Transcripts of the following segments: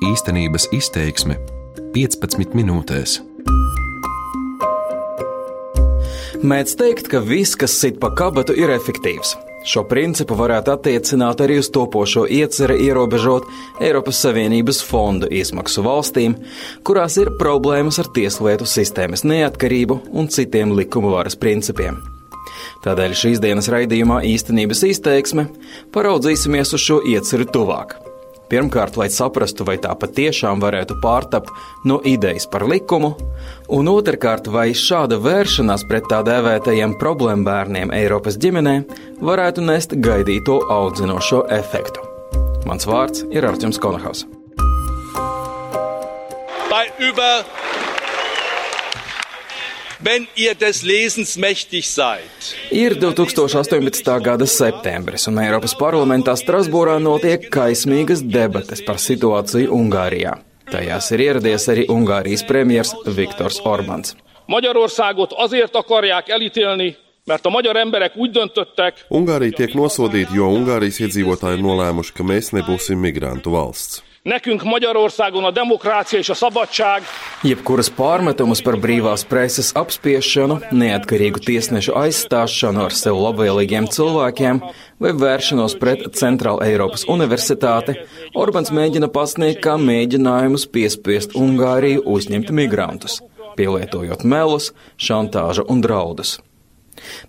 Īstenības izteiksme 15 minūtēs. Mēdz teikt, ka viss, kas sit pa kabatu, ir efektīvs. Šo principu varētu attiecināt arī uz topošo ieceri ierobežot Eiropas Savienības fondu izmaksu valstīm, kurās ir problēmas ar tieslietu sistēmas neatkarību un citiem likuma varas principiem. Tādēļ šīs dienas raidījumā īstenības izteiksme paraudzīsimies uz šo ieceri tuvāk. Pirmkārt, lai saprastu, vai tā patiešām varētu pārtapt no idejas par likumu, un otrkārt, vai šāda vēršanās pret tā dēvētajiem problēmu bērniem Eiropas ģimenē varētu nest gaidīto audzinošo efektu. Mans vārds ir Arčuns Konahaus. Bei über wenn ihr des Lesens mächtig seid. Ir 2018. gada septembris, un Eiropas parlamentā Strasbūrā notiek kaismīgas debates par situāciju Ungārijā. Tajās ir ieradies arī Ungārijas premjers Viktors Orbāns. Magyarországot azért akarják elítélni, mert a magyar emberek úgy döntöttek. Ungārija tiek nosodīta, jo Ungārijas iedzīvotāji nolēmuši, ka mēs nebūsim migrantu valsts. Nekünk Magyarországon a demokrácia és a szabadság. Jebkuras pārmetumus par brīvās preses apspiešanu, neatkarīgu tiesnešu aizstāšanu ar sev labvēlīgiem cilvēkiem vai vēršanos pret Centrāla Eiropas Universitāti, Orbāns mēģina pasniegt kā mēģinājumus piespiest Ungāriju uzņemt migrantus, pielietojot melus, šantāžu un draudus.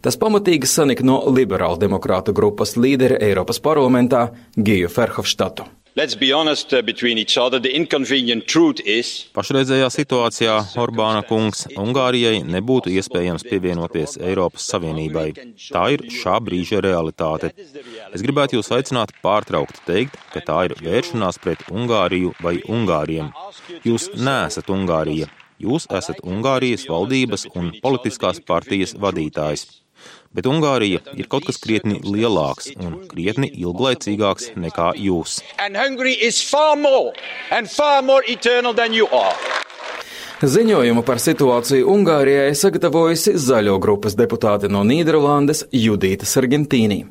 Tas pamatīgi sanika no liberāla demokrātu grupas līdera Eiropas parlamentā Giju Ferhofštatu. Uh. Pašreizējā situācijā Orbāna kungs Ungārijai nebūtu iespējams pievienoties Eiropas Savienībai. Tā ir šā brīža realitāte. Es gribētu jūs aicināt pārtraukt teikt, ka tā ir vēršanās pret Ungāriju vai Ungāriem. Jūs neesat Ungārija. Jūs esat Ungārijas valdības un politiskās partijas vadītājs. Bet Ungārija ir kaut kas krietni lielāks un krietni ilglaicīgāks nekā jūs. Ziņojumu par situāciju Ungārijai sagatavojusi zaļo grupas deputāte no Nīderlandes Judīta Sargentīnī.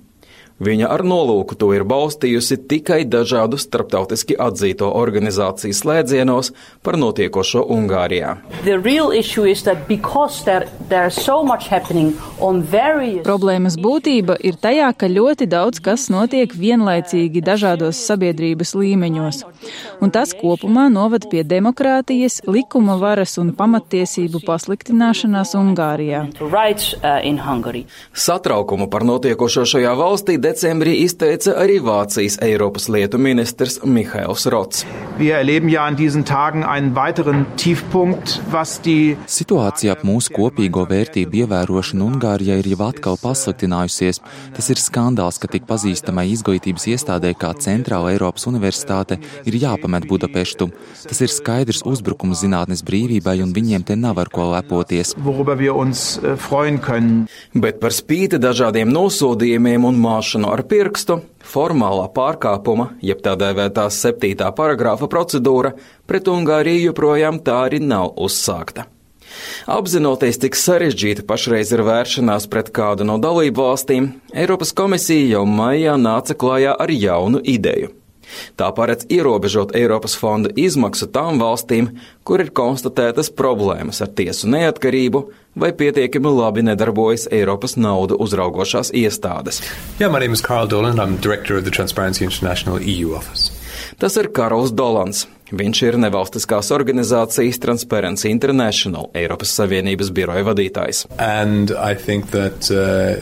Viņa ar nolūku to ir balstījusi tikai dažādu starptautiski atzīto organizāciju slēdzienos par notiekošo Ungārijā. So various... Problēmas būtība ir tajā, ka ļoti daudz kas notiek vienlaicīgi dažādos sabiedrības līmeņos, un tas kopumā novad pie demokrātijas, likuma varas un pamattiesību pasliktināšanās Ungārijā. Uh, Satraukumu par notiekošo šajā valstī decembrī izteica arī Vācijas Eiropas lietu ministrs Mihails Rots. Situācija ap mūsu kopīgo vērtību ievērošanu Ungārijā ir jau atkal pasliktinājusies. Tas ir skandāls, ka tik pazīstamai izglītības iestādē kā Centrāla Eiropas Universitāte ir jāpamet Budapeštu. Tas ir skaidrs uzbrukums zinātnes brīvībai, un viņiem te nav ar ko lepoties. Äh, Bet par spīti dažādiem nosodījumiem un māšanu nospiešanu ar pirkstu, formālā pārkāpuma, jeb tā dēvētās septītā paragrāfa procedūra pret Ungāriju joprojām tā arī nav uzsākta. Apzinoties, cik sarežģīta pašreiz ir vēršanās pret kādu no dalību valstīm, Eiropas komisija jau maijā nāca klājā ar jaunu ideju. Tā paredz ierobežot Eiropas fonda izmaksu tām valstīm, kur ir konstatētas problēmas ar tiesu neatkarību vai pietiekami labi nedarbojas Eiropas naudu uzraugošās iestādes. Yeah, my name is Carl Dolan. I'm director of the Transparency International EU office. Tas ir Karls Dolans. Viņš ir nevalstiskās organizācijas Transparency International Eiropas Savienības biroja vadītājs. That, uh,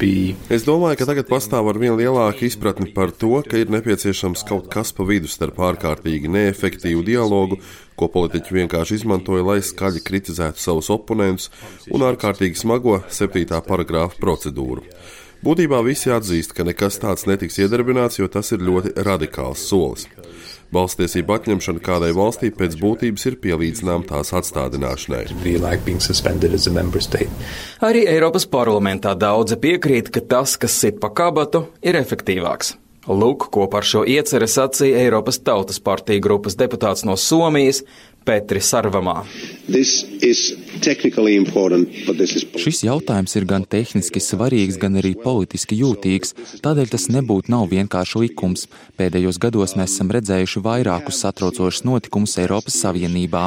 be... Es domāju, ka tagad pastāv ar vien lielāku izpratni par to, ka ir nepieciešams kaut kas pa vidu starp ārkārtīgi neefektīvu dialogu, ko politiķi vienkārši izmantoja, lai skaļi kritizētu savus oponentus, un ārkārtīgi smago septītā paragrāfa procedūru. Būtībā visi atzīst, ka nekas tāds netiks iedarbināts, jo tas ir ļoti radikāls solis. Balstiesību atņemšana kādai valstī pēc būtības ir pielīdzināma tās atstādināšanai. Arī Eiropas parlamentā daudzi piekrīt, ka tas, kas sit pa kabatu, ir efektīvāks. Lūk, ko par šo ieceri sacīja Eiropas Tautas partija grupas deputāts no Somijas Petri Sarvamā. Šis jautājums ir gan tehniski svarīgs, gan arī politiski jūtīgs, tādēļ tas nebūtu nav vienkārši likums. Pēdējos gados mēs esam redzējuši vairākus satraucošus notikumus Eiropas Savienībā.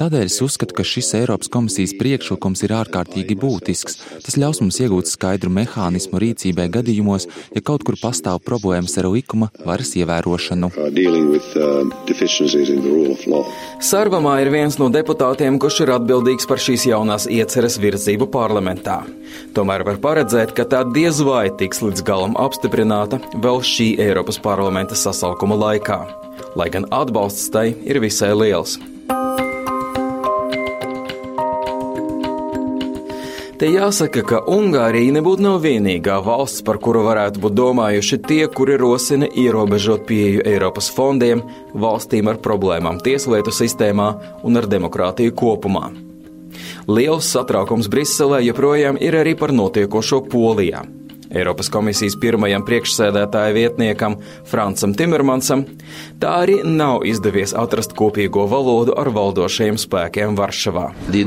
Tādēļ es uzskatu, ka šis Eiropas komisijas priekšlikums ir ārkārtīgi būtisks. Tas ļaus mums iegūt skaidru mehānismu rīcībai gadījumos, ja kaut kur pastāv problēmas ar likuma varas ievērošanu. Sarvamā ir viens no deputātiem, kurš ir atbildīgs par šīs jaunās ieceres virzību parlamentā. Tomēr var paredzēt, ka tā diez vai tiks līdz galam apstiprināta vēl šī Eiropas parlamenta sasaukuma laikā, lai gan atbalsts tai ir visai liels. Te jāsaka, ka Ungārija nebūtu nav vienīgā valsts, par kuru varētu būt domājuši tie, kuri rosina ierobežot pieeju Eiropas fondiem valstīm ar problēmām tieslietu sistēmā un ar demokrātiju kopumā. Liels satraukums Briselē joprojām ir arī par notiekošo Polijā. Eiropas komisijas pirmajam priekšsēdētāja vietniekam Francam Timermansam, tā arī nav izdevies atrast kopīgo valodu ar valdošajiem spēkiem Varšavā. E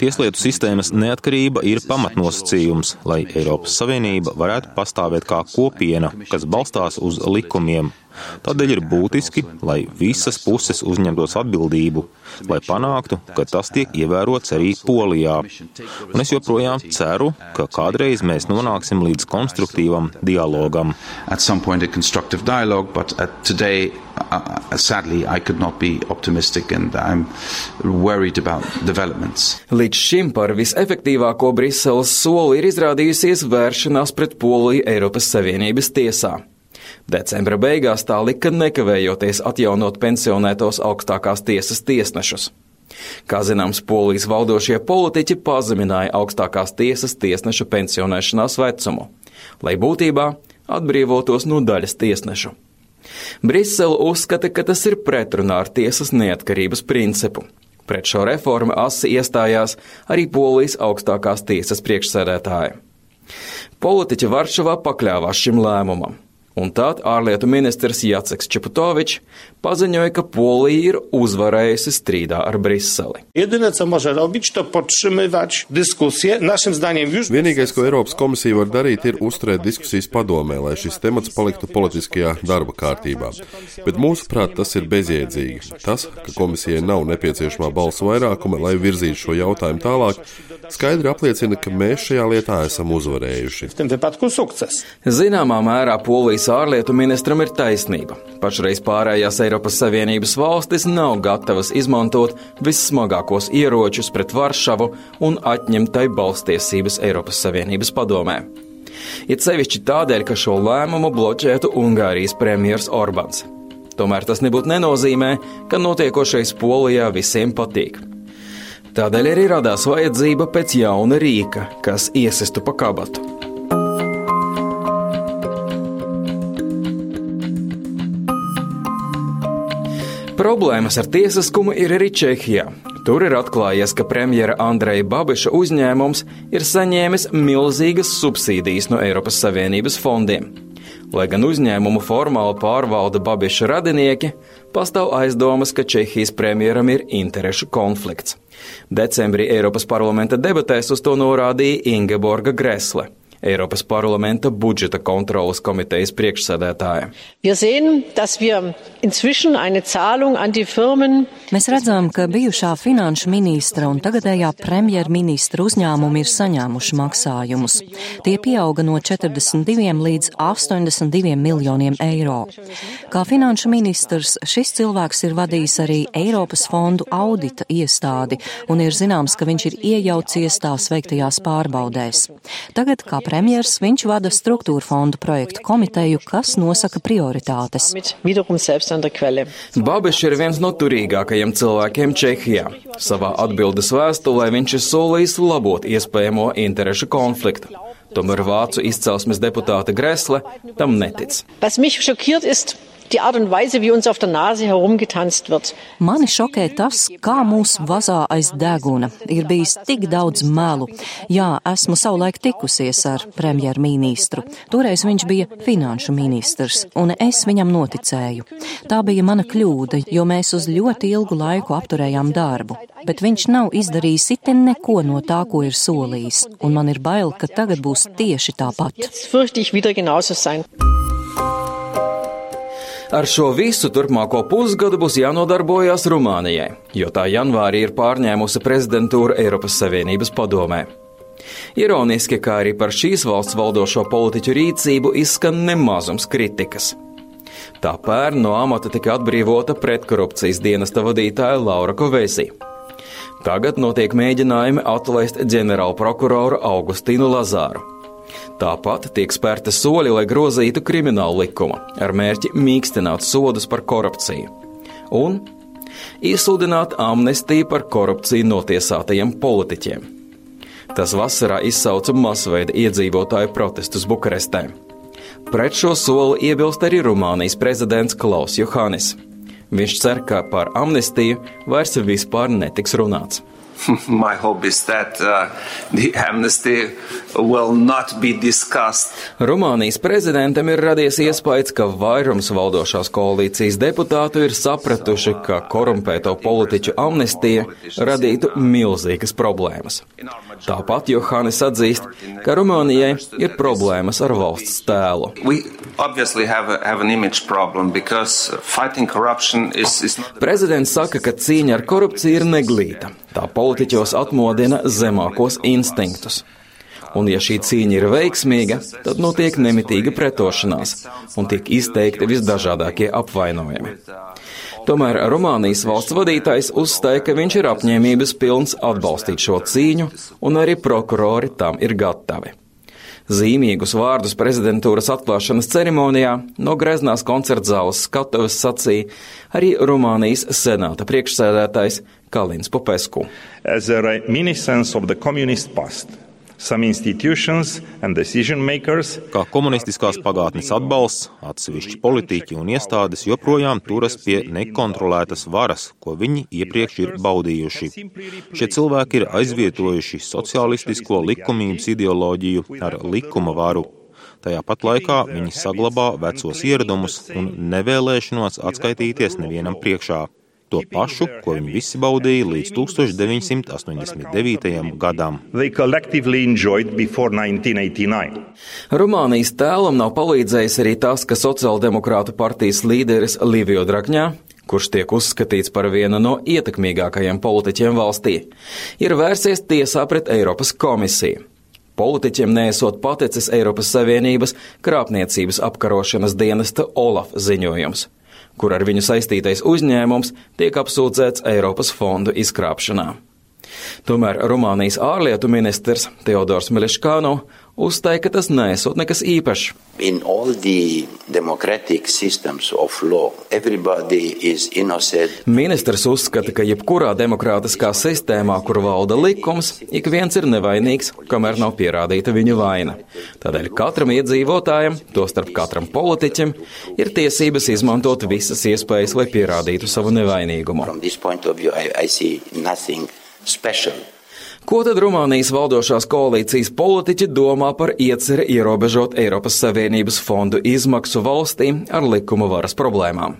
Tieslietu sistēmas neatkarība ir pamatnosacījums, lai Eiropas Savienība varētu pastāvēt kā kopiena, kas balstās uz likumiem Tādēļ ir būtiski, lai visas puses uzņemtos atbildību, lai panāktu, ka tas tiek ievērots arī Polijā. Un es joprojām ceru, ka kādreiz mēs nonāksim līdz konstruktīvam dialogam. Uh, sadly, I could not be optimistic and I'm worried about developments. Līdz šim par visefektīvāko Briseles soli ir izrādījusies vēršanās pret Poliju Eiropas Savienības tiesā. Decembra beigās tā lika nekavējoties atjaunot pensionētos augstākās tiesas tiesnešus. Kā zināms, polijas valdošie politiķi pazemināja augstākās tiesas tiesnešu pensionēšanās vecumu, lai būtībā atbrīvotos no daļas tiesnešu. Brisele uzskata, ka tas ir pretrunā ar tiesas neatkarības principu. Pret šo reformu asi iestājās arī polijas augstākās tiesas priekšsēdētāji. Politiķi Varšavā pakļāvās šim lēmumam, Un tad ārlietu ministrs Jaceks Čeputovičs paziņoja, ka Polija ir uzvarējusi strīdā ar Briseli. Vienīgais, ko Eiropas komisija var darīt, ir uzturēt diskusijas padomē, lai šis temats paliktu politiskajā darba kārtībā. Bet mūsuprāt, tas ir bezjēdzīgi. Tas, ka komisijai nav nepieciešamā balsu vairākuma, lai virzītu šo jautājumu tālāk, skaidri apliecina, ka mēs šajā lietā esam uzvarējuši. Zināmā mērā Polijas Polijas ārlietu ministram ir taisnība. Pašreiz pārējās Eiropas Savienības valstis nav gatavas izmantot vissmagākos ieročus pret Varšavu un atņemt tai balstiesības Eiropas Savienības padomē. It sevišķi tādēļ, ka šo lēmumu bloķētu Ungārijas premjers Orbāns. Tomēr tas nebūtu nenozīmē, ka notiekošais Polijā visiem patīk. Tādēļ arī radās vajadzība pēc jauna rīka, kas iesistu pa kabatu. Problēmas ar tiesiskumu ir arī Čehijā. Tur ir atklājies, ka premjera Andreja Babiša uzņēmums ir saņēmis milzīgas subsīdijas no Eiropas Savienības fondiem. Lai gan uzņēmumu formāli pārvalda Babiša radinieki, pastāv aizdomas, ka Čehijas premjeram ir interešu konflikts. Decembrī Eiropas parlamenta debatēs uz to norādīja Ingeborga Gresle. Eiropas parlamenta budžeta kontrolas komitejas priekšsēdētāja. Mēs redzam, ka bijušā finanšu ministra un tagadējā premjerministra uzņēmumi ir saņēmuši maksājumus. Tie pieauga no 42 līdz 82 miljoniem eiro. Kā finanšu ministrs šis cilvēks ir vadījis arī Eiropas fondu audita iestādi un ir zināms, ka viņš ir iejaucies tās veiktajās pārbaudēs. Tagad, kā premjers, viņš vada struktūra fondu projektu komiteju, kas nosaka prioritātes. Babišs ir viens no turīgākajiem cilvēkiem Čehijā. Savā atbildes vēstulē viņš ir solījis labot iespējamo interešu konfliktu. Tomēr vācu izcelsmes deputāte Gresle tam netic. Die Art und Weise, wie uns auf der Nase herumgetanzt wird. Mani šokē tas, kā mūs vazā aiz deguna. Ir bijis tik daudz melu. Jā, esmu savulaik tikusies ar premjerministru. Toreiz viņš bija finanšu ministrs, un es viņam noticēju. Tā bija mana kļūda, jo mēs uz ļoti ilgu laiku apturējām darbu. Bet viņš nav izdarījis itin neko no tā, ko ir solījis, un man ir bail, ka tagad būs tieši tāpat. Ar šo visu turpmāko pusgadu būs jānodarbojas Rumānijai, jo tā janvārī ir pārņēmusi prezidentūru Eiropas Savienības padomē. Ironiski, kā arī par šīs valsts valdošo politiķu rīcību izskan nemazums kritikas. Tā pērn no amata tika atbrīvota pretkorupcijas dienesta vadītāja Laura Kovesi. Tagad notiek mēģinājumi atlaist ģenerālprokuroru Augustīnu Lazāru. Tāpat tiek spērta soļi, lai grozītu kriminālu likumu ar mērķi mīkstināt sodus par korupciju un izsludināt amnestiju par korupciju notiesātajiem politiķiem. Tas vasarā izsauca masveida iedzīvotāju protestus Bukarestē. Pret šo soli iebilst arī Rumānijas prezidents Klaus Johannis. Viņš cer, ka par amnestiju vairs vispār netiks runāts. my hope is that uh, the amnesty will not be discussed. Rumānijas prezidentam ir radies iespējas, ka vairums valdošās koalīcijas deputātu ir sapratuši, ka korumpēto politiķu amnestija radītu milzīgas problēmas. Tāpat Johannes atzīst, ka Rumānijai ir problēmas ar valsts tēlu. Prezidents saka, ka cīņa ar korupciju ir neglīta. Tā politiķos atmodina zemākos instinktus. Un, ja šī cīņa ir veiksmīga, tad notiek nemitīga pretošanās un tiek izteikti visdažādākie apvainojumi. Tomēr Rumānijas valsts vadītājs uzstāja, ka viņš ir apņēmības pilns atbalstīt šo cīņu, un arī prokurori tam ir gatavi. Zīmīgus vārdus prezidentūras atklāšanas ceremonijā no Greznās koncerta zāles skatuves sacīja arī Rumānijas senāta priekšsēdētājs Kalins Popesku. As a reminiscence of the communist past, Kā komunistiskās pagātnes atbalsts, atsevišķi politiķi un iestādes joprojām turas pie nekontrolētas varas, ko viņi iepriekš ir baudījuši. Šie cilvēki ir aizvietojuši sociālistisko likumības ideoloģiju ar likuma varu. Tajā pat laikā viņi saglabā vecos ieradumus un nevēlēšanos atskaitīties nevienam priekšā to pašu, ko viņi visi baudīja līdz 1989. gadam. Rumānijas tēlam nav palīdzējis arī tas, ka sociāldemokrātu partijas līderis Livio Drakņā kurš tiek uzskatīts par vienu no ietekmīgākajiem politiķiem valstī, ir vērsies tiesā pret Eiropas komisiju. Politiķiem nesot paticis Eiropas Savienības krāpniecības apkarošanas dienesta Olaf ziņojums kur ar viņu saistītais uzņēmums tiek apsūdzēts Eiropas fondu izkrāpšanā. Tomēr Rumānijas ārlietu ministrs Teodors Miliškāno uzstāja, ka tas nesot nekas īpašs. Ministrs uzskata, ka jebkurā demokrātiskā sistēmā, kur valda likums, ik viens ir nevainīgs, kamēr nav pierādīta viņa vaina. Tādēļ katram iedzīvotājam, tostarp katram politiķim, ir tiesības izmantot visas iespējas, lai pierādītu savu nevainīgumu. Special. Ko tad Rumānijas valdošās koalīcijas politiķi domā par ieceri ierobežot Eiropas Savienības fondu izmaksu valstīm ar likuma varas problēmām?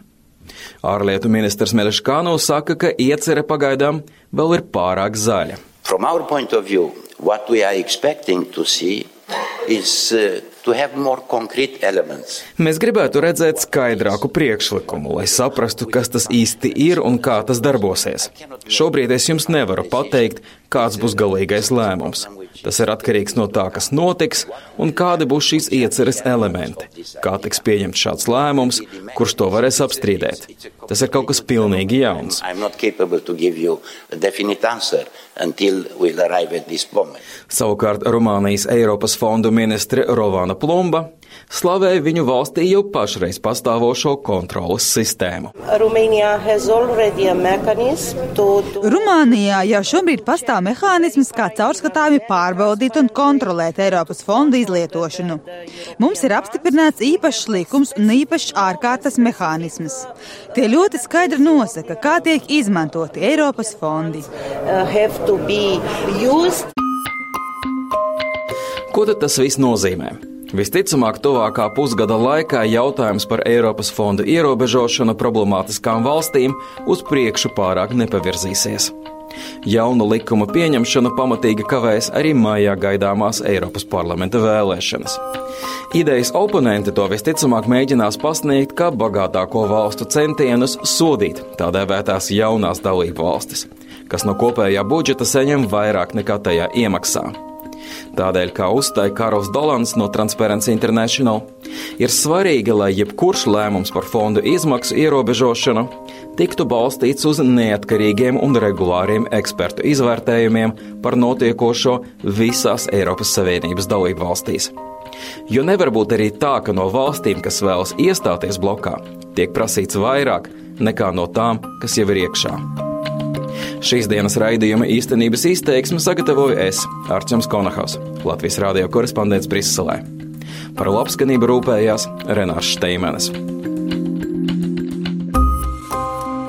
Ārlietu ministrs Meleškāno saka, ka iecere pagaidām vēl ir pārāk zaļa. View, is uh, Mēs gribētu redzēt skaidrāku priekšlikumu, lai saprastu, kas tas īsti ir un kā tas darbosies. Šobrīd es jums nevaru pateikt, kāds būs galīgais lēmums. Tas ir atkarīgs no tā, kas notiks un kādi būs šīs ieceres elementi. Kā tiks pieņemts šāds lēmums, kurš to varēs apstrīdēt. Tas ir kaut kas pilnīgi jauns. Savukārt Rumānijas Eiropas fondu ministre Rovana Plumba slavēja viņu valstī jau pašreiz pastāvošo kontrolas sistēmu. Rumānijā jau šobrīd pastāv mehānisms, kā caurskatāmi pārbaudīt un kontrolēt Eiropas fondu izlietošanu. Mums ir apstiprināts īpašs likums un īpašs ārkārtas mehānisms. Tie ļoti skaidri nosaka, kā tiek izmantoti Eiropas fondi. Uh, Ko tad tas viss nozīmē? Visticamāk, tuvākā pusgada laikā jautājums par Eiropas fondu ierobežošanu problemātiskām valstīm uz priekšu pārāk nepavirzīsies. Jaunu likumu pieņemšanu pamatīgi kavēs arī mājā gaidāmās Eiropas parlamenta vēlēšanas. Idejas oponenti to visticamāk mēģinās pasniegt kā bagātāko valstu centienus sodīt tā dēvētās jaunās dalību valstis, kas no kopējā budžeta saņem vairāk nekā tajā iemaksā. Tādēļ, kā uzstāja Karls Dolans no Transparency International, ir svarīgi, lai jebkurš lēmums par fondu izmaksu ierobežošanu tiktu balstīts uz neatkarīgiem un regulāriem ekspertu izvērtējumiem par notiekošo visās Eiropas Savienības dalību valstīs. Jo nevar būt arī tā, ka no valstīm, kas vēlas iestāties blokā, tiek prasīts vairāk nekā no tām, kas jau ir iekšā. Šīs dienas raidījuma īstenības izteiksmi sagatavoju es, Arčuns Konahaus, Latvijas rādio korespondents Briselē. Par labskanību rūpējās Renārs Steimenis.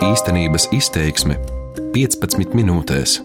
Īstenības izteiksme 15 minūtēs.